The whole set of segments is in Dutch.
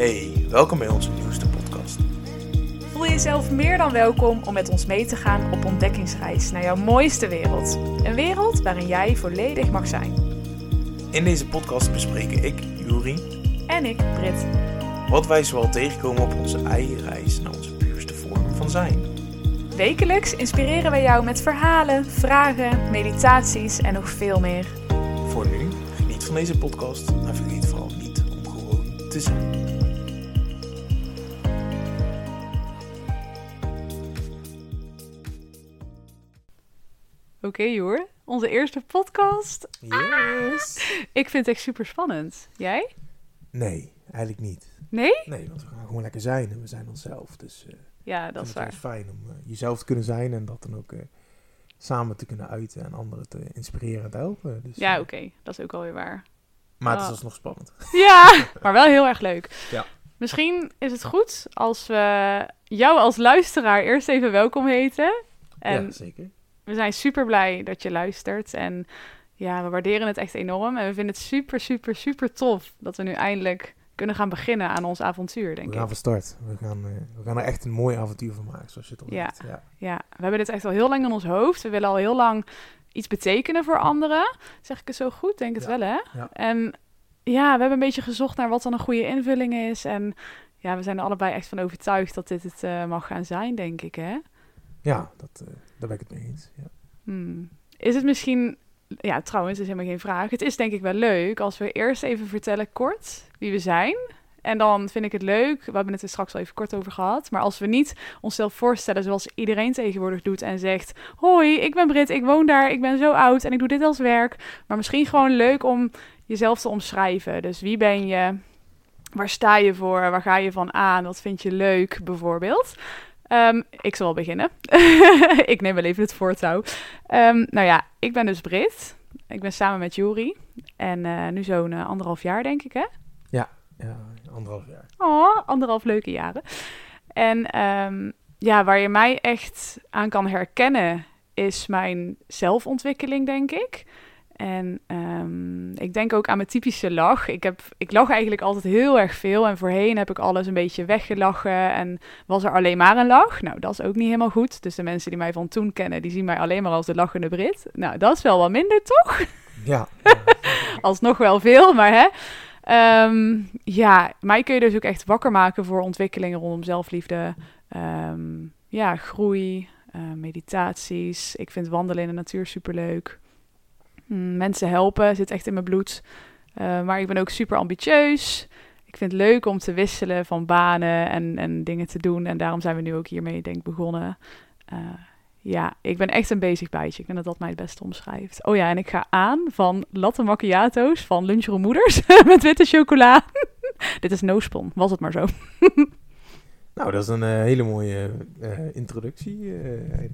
Hey, welkom bij onze nieuwste podcast. Voel jezelf meer dan welkom om met ons mee te gaan op ontdekkingsreis naar jouw mooiste wereld. Een wereld waarin jij volledig mag zijn. In deze podcast bespreken ik, Juri, En ik, Brit. wat wij zoal tegenkomen op onze eigen reis naar onze puurste vorm van zijn. Wekelijks inspireren wij jou met verhalen, vragen, meditaties en nog veel meer. Voor nu, geniet van deze podcast en vergeet vooral niet om gewoon te zijn. Oké, Joer. Onze eerste podcast. Yes! Ik vind het echt super spannend. Jij? Nee, eigenlijk niet. Nee? Nee, want we gaan gewoon lekker zijn en we zijn onszelf. Dus eh Ja, dat is is waar. fijn om eh, jezelf te kunnen zijn en dat dan ook eh, samen te kunnen uiten en anderen te inspireren en te helpen. Dus, Ja, oké. Dat is ook alweer waar. Maar het is Oh. alsnog spannend. Ja, maar wel heel erg leuk. Ja. Misschien is het goed als we jou als luisteraar eerst even welkom heten. En ja, zeker. We zijn super blij dat je luistert. En ja, we waarderen het echt enorm. En we vinden het super, super, super tof dat we nu eindelijk kunnen gaan beginnen aan ons avontuur, denk We ik. gaan van start. We gaan, eh, we gaan er echt een mooi avontuur van maken, zoals je het al Ja. Ja. Ja, we hebben dit echt al heel lang in ons hoofd. We willen al heel lang iets betekenen voor anderen. Zeg ik het zo goed? Denk het Ja. wel, hè? Ja. En ja, we hebben een beetje gezocht naar wat dan een goede invulling is. En ja, we zijn er allebei echt van overtuigd dat dit het eh, mag gaan zijn, denk ik, hè? Ja, dat, eh, daar ben ik het mee eens. Ja. Hmm. Is het misschien... Ja, trouwens, is helemaal geen vraag. Het is denk ik wel leuk als we eerst even vertellen kort wie we zijn. En dan vind ik het leuk, we hebben het er straks al even kort over gehad. Maar als we niet onszelf voorstellen zoals iedereen tegenwoordig doet en zegt... Hoi, ik ben Brit, ik woon daar, ik ben zo oud en ik doe dit als werk. Maar misschien gewoon leuk om jezelf te omschrijven. Dus wie ben je? Waar sta je voor? Waar ga je van aan? Wat vind je leuk, bijvoorbeeld? Ehm, ik zal wel beginnen. ik neem wel even het voortouw. Ehm, nou ja, ik ben dus Brit. Ik ben samen met Juri. En eh, nu zo'n eh, anderhalf jaar, denk ik, hè? ja, anderhalf jaar. Oh, anderhalf leuke jaren. En ehm, ja, waar je mij echt aan kan herkennen, is mijn zelfontwikkeling, denk ik. En ehm, ik denk ook aan mijn typische lach. Ik, heb, ik lach eigenlijk altijd heel erg veel. En voorheen heb ik alles een beetje weggelachen. En was er alleen maar een lach. Nou, dat is ook niet helemaal goed. Dus de mensen die mij van toen kennen, die zien mij alleen maar als de lachende Brit. Nou, dat is wel wat minder, toch? Ja, alsnog wel veel, maar hè. Ehm, ja, mij kun je dus ook echt wakker maken voor ontwikkelingen rondom zelfliefde. Ehm, ja, groei, eh, meditaties. Ik vind wandelen in de natuur superleuk. Mm, mensen helpen zit echt in mijn bloed. Eh, maar ik ben ook super ambitieus. Ik vind het leuk om te wisselen van banen en, en dingen te doen. En daarom zijn we nu ook hiermee, denk ik, begonnen. Eh, ja, ik ben echt een bezig bijtje. Ik denk dat dat mij het beste omschrijft. Oh ja, en ik ga aan van latte macchiato's van Lunchroom Moeders met witte chocola. Dit is no spon, was het maar zo. Nou, dat is een eh, hele mooie introductie. en,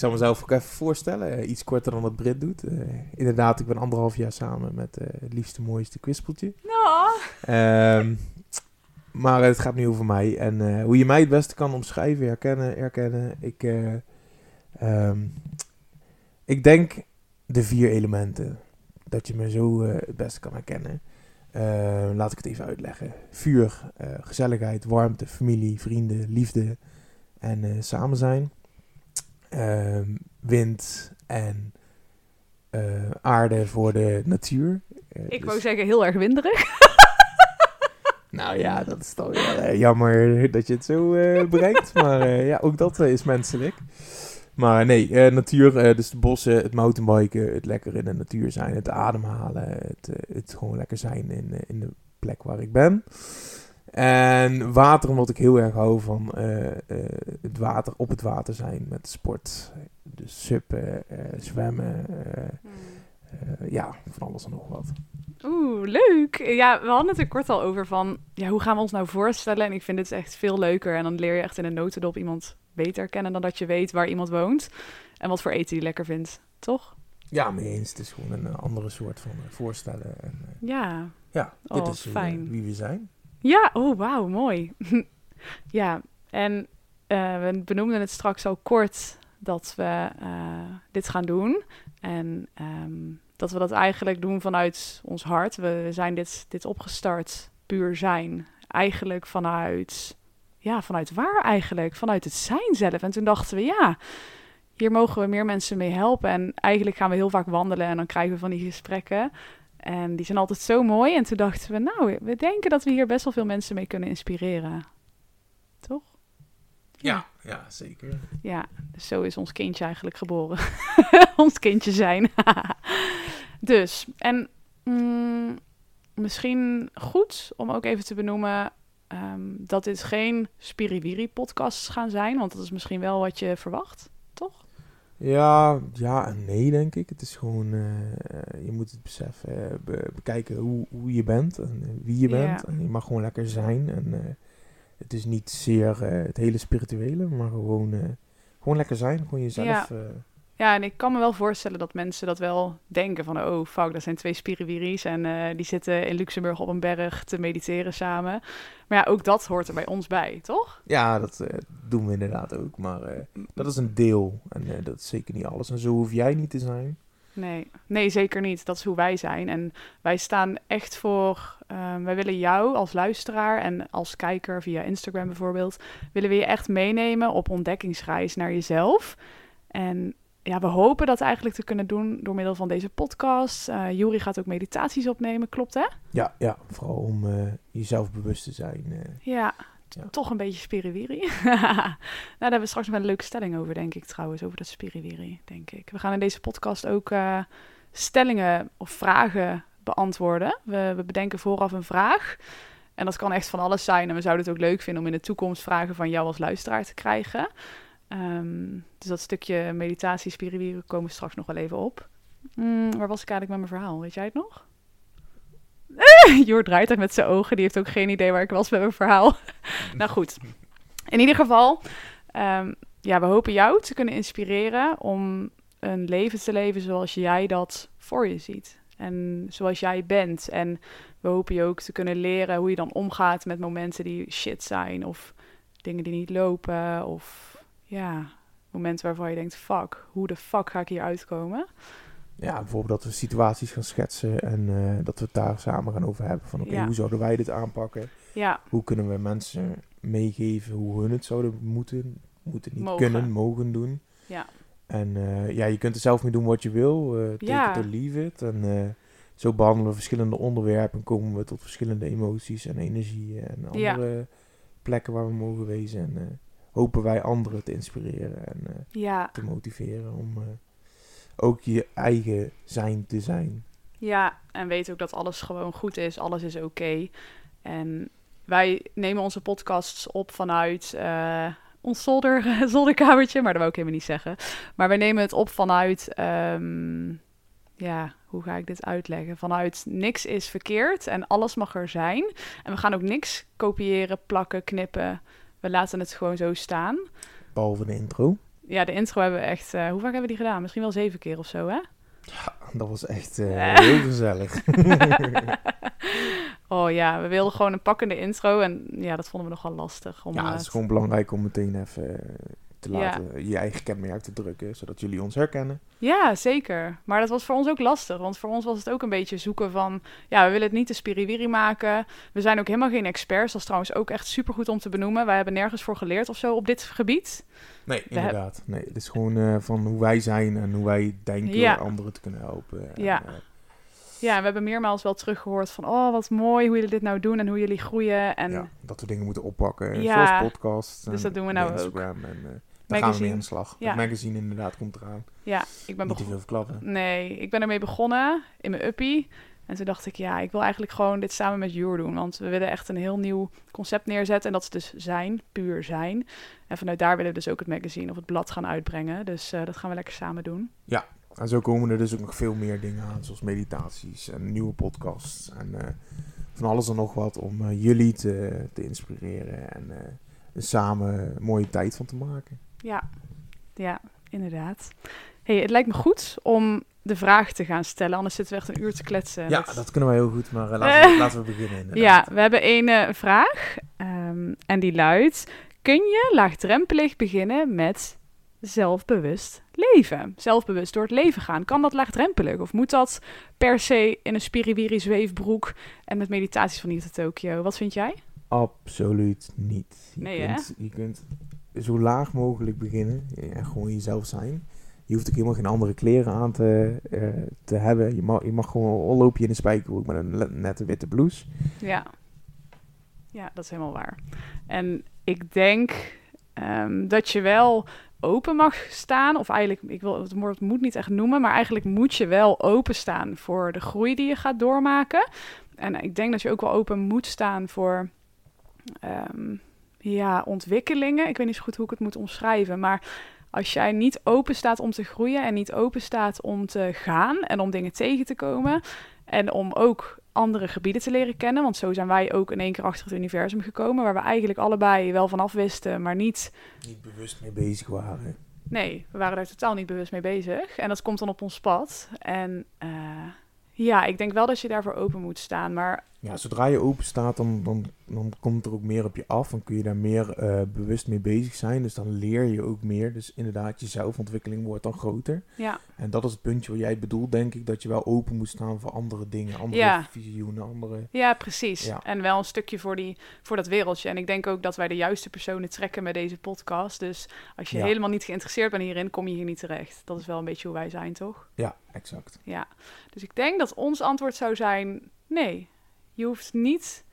zal mezelf ook even voorstellen. eh, iets korter dan wat Brit doet. Eh, inderdaad, ik ben anderhalf jaar samen met eh, het liefste, mooiste kwispeltje. Ehm, maar het gaat nu over mij. En hoe je mij het beste kan omschrijven, herkennen, herkennen. Ik, eh, ehm, ik denk de vier elementen. Dat je me zo het beste kan herkennen. Eh, laat ik het even uitleggen. Vuur, gezelligheid, warmte, familie, vrienden, liefde en samen zijn. Ehm, wind en eh, aarde voor de natuur. Eh, Ik dus- wou zeggen heel erg winderig. nou ja, dat is toch wel eh, jammer dat je het zo brengt. maar ja, ook dat is menselijk. Maar nee, natuur, dus de bossen, het mountainbiken, het lekker in de natuur zijn, het ademhalen, het, het gewoon lekker zijn in, in de plek waar ik ben. En water, omdat ik heel erg hou van eh, eh, het water, op het water zijn met sport. Dus suppen, eh, zwemmen, eh, ja, van alles en nog wat. Oeh, leuk. Ja, we hadden het er kort al over van, ja, hoe gaan we ons nou voorstellen? En ik vind het echt veel leuker. En dan leer je echt in een notendop iemand beter kennen dan dat je weet waar iemand woont. En wat voor eten hij lekker vindt, toch? Ja, mee eens. Het is gewoon een andere soort van voorstellen. En, Ja. ja, dit Oh, is fijn. wie we zijn. Ja, oh wauw, mooi. ja, en eh, we benoemden het straks al kort dat we eh, dit gaan doen. En ehm, dat we dat eigenlijk doen vanuit ons hart. We, we zijn dit, dit opgestart puur zijn. eigenlijk vanuit, ja, vanuit waar eigenlijk? Vanuit het zijn zelf. En toen dachten we, ja, hier mogen we meer mensen mee helpen. En eigenlijk gaan we heel vaak wandelen en dan krijgen we van die gesprekken. En die zijn altijd zo mooi. En toen dachten we, nou, we denken dat we hier best wel veel mensen mee kunnen inspireren. Toch? Ja, ja, zeker. Ja, dus zo is ons kindje eigenlijk geboren. ons kindje zijn. dus, en mm, misschien goed om ook even te benoemen ehm, dat dit geen Spiriwiri-podcasts gaan zijn. Want dat is misschien wel wat je verwacht, toch? Ja, ja en nee, denk ik. Het is gewoon, eh, je moet het beseffen, be- bekijken hoe, hoe je bent en eh, wie je Ja. bent. En je mag gewoon lekker zijn. En eh, het is niet zeer het hele spirituele, maar gewoon, gewoon lekker zijn. Gewoon jezelf. Ja. Ja, en ik kan me wel voorstellen dat mensen dat wel denken van... oh, fuck, dat zijn twee spiriwiris en eh, die zitten in Luxemburg op een berg te mediteren samen. Maar ja, ook dat hoort er bij ons bij, toch? ja, dat eh, doen we inderdaad ook. Maar eh, dat is een deel. En dat is zeker niet alles. En zo hoef jij niet te zijn. Nee, nee, zeker niet. Dat is hoe wij zijn. En wij staan echt voor... ehm, wij willen jou als luisteraar en als kijker via Instagram bijvoorbeeld... willen we je echt meenemen op ontdekkingsreis naar jezelf. En ja, we hopen dat eigenlijk te kunnen doen door middel van deze podcast. Eh Juri gaat ook meditaties opnemen, klopt hè? Ja, ja vooral om eh, jezelf bewust te zijn. eh. Ja, toch een beetje spiriwiri. nou, daar hebben we straks nog wel een leuke stelling over, denk ik trouwens, over dat spiriwiri, denk ik. We gaan in deze podcast ook stellingen of vragen beantwoorden. We, we bedenken vooraf een vraag. En dat kan echt van alles zijn. En we zouden het ook leuk vinden om in de toekomst vragen van jou als luisteraar te krijgen. Ehm, dus dat stukje meditatie, spiriwiri komen we straks nog wel even op. Mm, waar was ik eigenlijk met mijn verhaal? Weet jij het nog? Joor draait echt met zijn ogen. Die heeft ook geen idee waar ik was met mijn verhaal. nou goed. In ieder geval, ehm, ja, we hopen jou te kunnen inspireren om een leven te leven zoals jij dat voor je ziet. En zoals jij bent. En we hopen je ook te kunnen leren hoe je dan omgaat met momenten die shit zijn. Of dingen die niet lopen. Of ja, momenten waarvan je denkt, fuck, hoe de fuck ga ik hier uitkomen? Ja, bijvoorbeeld dat we situaties gaan schetsen en eh, dat we het daar samen gaan over hebben. Van oké, Ja. hoe zouden wij dit aanpakken? Ja, Hoe kunnen we mensen meegeven hoe hun het zouden moeten, moeten niet Mogen. kunnen, mogen doen. ja, En eh, ja, je kunt er zelf mee doen wat je wil. eh take Ja. it or leave it. En zo behandelen we verschillende onderwerpen en komen we tot verschillende emoties en energieën en andere plekken waar we mogen wezen. En hopen wij anderen te inspireren en eh, ja, te motiveren om eh, ook je eigen zijn te zijn. Ja, en weet ook dat alles gewoon goed is. Alles is oké. En wij nemen onze podcasts op vanuit eh, ons zolder, zolderkamertje. Maar dat wou ik helemaal niet zeggen. Maar wij nemen het op vanuit... ehm, ja, hoe ga ik dit uitleggen? Vanuit niks is verkeerd en alles mag er zijn. En we gaan ook niks kopiëren, plakken, knippen. We laten het gewoon zo staan. Behalve de intro. Ja, de intro hebben we echt... eh, hoe vaak hebben we die gedaan? Misschien wel zeven keer of zo, hè? Dat was echt eh, heel gezellig. oh ja, we wilden gewoon een pakkende intro. En ja, dat vonden we nogal lastig. Om, ja, eh, het is gewoon belangrijk om meteen even eh, te Ja. laten je eigen kenmerk te drukken, zodat jullie ons herkennen. Ja, zeker. Maar dat was voor ons ook lastig. Want voor ons was het ook een beetje zoeken van... Ja, we willen het niet te spiriwiri maken. We zijn ook helemaal geen experts. Dat is trouwens ook echt supergoed om te benoemen. Wij hebben nergens voor geleerd of zo op dit gebied. Nee, We inderdaad. Nee, het is gewoon eh, van hoe wij zijn en hoe wij denken Ja. anderen te kunnen helpen. En, Ja. eh, Ja, we hebben meermaals wel teruggehoord van... Oh, wat mooi hoe jullie dit nou doen en hoe jullie groeien. En ja, dat we dingen moeten oppakken, Ja. zoals podcast. Dus dat doen we nou ook. En, gaan we mee aan de slag. Ja. Het magazine inderdaad komt eraan. ja, ik ben Niet te begonnen... veel verklappen. Nee, ik ben ermee begonnen in mijn uppie. En toen dacht ik, ja, ik wil eigenlijk gewoon dit samen met Jur doen. Want we willen echt een heel nieuw concept neerzetten. En dat is dus zijn, puur zijn. En vanuit daar willen we dus ook het magazine of het blad gaan uitbrengen. Dus eh, dat gaan we lekker samen doen. En zo komen er dus ook nog veel meer dingen aan, zoals meditaties en nieuwe podcasts. En eh, van alles en nog wat om eh, jullie te, te inspireren en er samen een mooie tijd van te maken. Ja, ja, inderdaad. hey, het lijkt me goed om de vraag te gaan stellen. Anders zitten we echt een uur te kletsen. Ja, Dat- dat kunnen wij heel goed, maar eh, laten, we, laten we beginnen. Ja, inderdaad. we hebben één eh, vraag. ehm, en die luidt: Kun je laagdrempelig beginnen met zelfbewust leven? Zelfbewust door het leven gaan. Kan dat laagdrempelig? Of moet dat per se in een spiriwiri zweefbroek en met meditaties van hier tot Tokio? Wat vind jij? Absoluut niet. Je, Nee, hè? kunt, je kunt zo laag mogelijk beginnen en gewoon jezelf zijn. Je hoeft ook helemaal geen andere kleren aan te, eh, te hebben. Je mag, je mag gewoon al loop in een spijkerbroek met een nette witte blouse. Ja. Ja, dat is helemaal waar. En ik denk ehm, dat je wel open mag staan. Of eigenlijk, ik wil het woord moet niet echt noemen. Maar eigenlijk moet je wel openstaan voor de groei die je gaat doormaken. En ik denk dat je ook wel open moet staan voor ehm, ja, ontwikkelingen. Ik weet niet zo goed hoe ik het moet omschrijven. Maar als jij niet open staat om te groeien en niet open staat om te gaan en om dingen tegen te komen. En om ook andere gebieden te leren kennen. Want zo zijn wij ook in één keer achter het universum gekomen. Waar we eigenlijk allebei wel vanaf wisten, maar niet. Niet bewust mee bezig waren. Nee, we waren daar totaal niet bewust mee bezig. En dat komt dan op ons pad. En eh, ja, ik denk wel dat je daarvoor open moet staan. Maar Ja, zodra je open staat, dan, dan, dan komt er ook meer op je af. Dan kun je daar meer eh, bewust mee bezig zijn. Dus dan leer je ook meer. Dus inderdaad, je zelfontwikkeling wordt dan groter. ja, En dat is het puntje wat jij bedoelt, denk ik. Dat je wel open moet staan voor andere dingen. Andere Ja. visioenen, andere... ja precies. Ja. En wel een stukje voor, die, voor dat wereldje. En ik denk ook dat wij de juiste personen trekken met deze podcast. Dus als je Ja. helemaal niet geïnteresseerd bent hierin, kom je hier niet terecht. Dat is wel een beetje hoe wij zijn, toch? Ja, exact. Ja, dus ik denk dat ons antwoord zou zijn: nee, je hoeft niet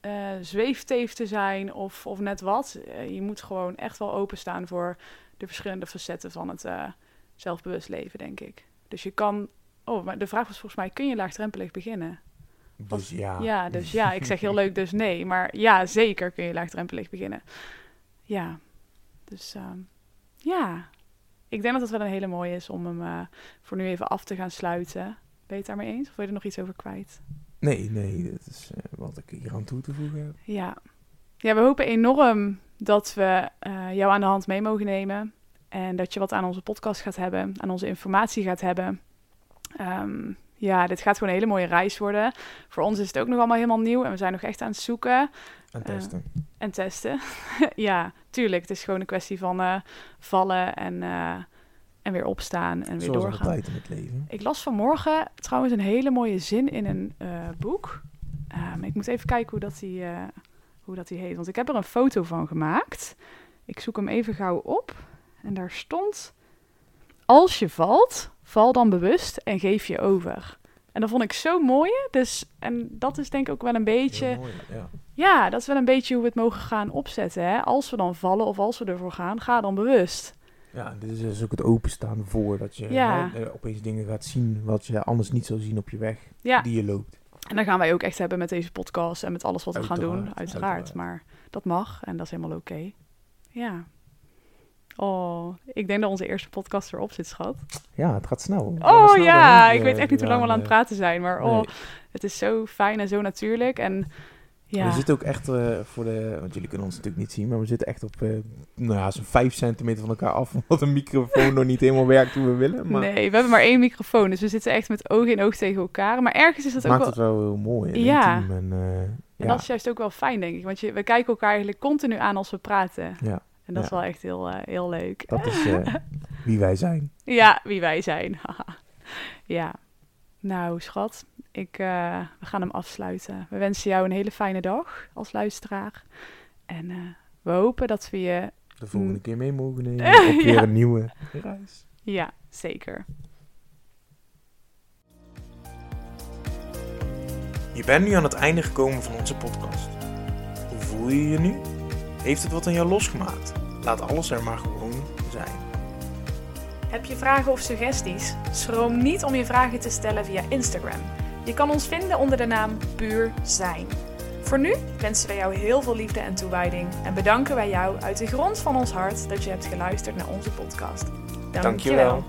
eh zweefteef te zijn of, of net wat. Eh, je moet gewoon echt wel openstaan voor de verschillende facetten van het eh, zelfbewust leven, denk ik. Dus je kan. Oh, maar de vraag was volgens mij: kun je laagdrempelig beginnen? Dus ja. Ja, dus ja, ik zeg heel leuk, dus nee. Maar ja, zeker kun je laagdrempelig beginnen. Ja, dus ehm, ja. Ik denk dat het wel een hele mooie is om hem voor nu even af te gaan sluiten. Ben je het daarmee eens? Of wil je er nog iets over kwijt? Nee, nee, dat is eh, wat ik hier aan toe te voegen heb. Ja. Ja, we hopen enorm dat we eh, jou aan de hand mee mogen nemen. En dat je wat aan onze podcast gaat hebben, aan onze informatie gaat hebben. Ehm, ja, dit gaat gewoon een hele mooie reis worden. Voor ons is het ook nog allemaal helemaal nieuw en we zijn nog echt aan het zoeken En Eh, testen. en testen. ja, tuurlijk. Het is gewoon een kwestie van vallen en, en weer opstaan en weer Zoals doorgaan. altijd in het leven. Ik las vanmorgen trouwens een hele mooie zin in een eh, boek. Ehm, ik moet even kijken hoe dat, die, eh, hoe dat die heet. Want ik heb er een foto van gemaakt. Ik zoek hem even gauw op. En daar stond... Als je valt, val dan bewust en geef je over. En dat vond ik zo mooi. Dus, en dat is denk ik ook wel een beetje... Heel mooi, ja. Ja, dat is wel een beetje hoe we het mogen gaan opzetten. Hè? Als we dan vallen of als we ervoor gaan, ga dan bewust. Ja, dit is dus ook het openstaan voor dat je Ja. hè, eh, opeens dingen gaat zien wat je anders niet zou zien op je weg Ja, die je loopt. en dan gaan wij ook echt hebben met deze podcast en met alles wat we gaan doen. Uiteraard, maar dat mag en dat is helemaal oké. Ja. Oh, ik denk dat onze eerste podcast erop zit, schat. Ja, het gaat snel. Oh snel ja, ik weet echt niet hoe lang we aan het praten zijn, maar oh, nee. het is zo fijn en zo natuurlijk. En ja, We zitten ook echt eh, voor de, want jullie kunnen ons natuurlijk niet zien, maar we zitten echt op eh, nou ja, zo'n 5 centimeter van elkaar af, omdat de microfoon nog niet helemaal werkt hoe we willen. Maar nee, we hebben maar één microfoon, dus we zitten echt met oog in oog tegen elkaar. Maar ergens is dat het ook maakt wel... het wel heel mooi en Ja. intiem. En, eh, En ja, dat is juist ook wel fijn, denk ik. Want je, we kijken elkaar eigenlijk continu aan als we praten. ja, En dat is Ja. wel echt heel, eh, heel leuk. dat is eh, wie wij zijn. Ja, wie wij zijn. ja. Nou, schat. Ik, eh, we gaan hem afsluiten. We wensen jou een hele fijne dag als luisteraar. En eh, we hopen dat we je... De volgende keer mee mogen nemen op weer Ja. een nieuwe reis. Ja, zeker. Je bent nu aan het einde gekomen van onze podcast. Hoe voel je je nu? Heeft het wat aan jou losgemaakt? Laat alles er maar gewoon zijn. Heb je vragen of suggesties? Schroom niet om je vragen te stellen via Instagram. Je kan ons vinden onder de naam Puur Zijn. Voor nu wensen wij jou heel veel liefde en toewijding en bedanken wij jou uit de grond van ons hart dat je hebt geluisterd naar onze podcast. Dank je Dankjewel. wel.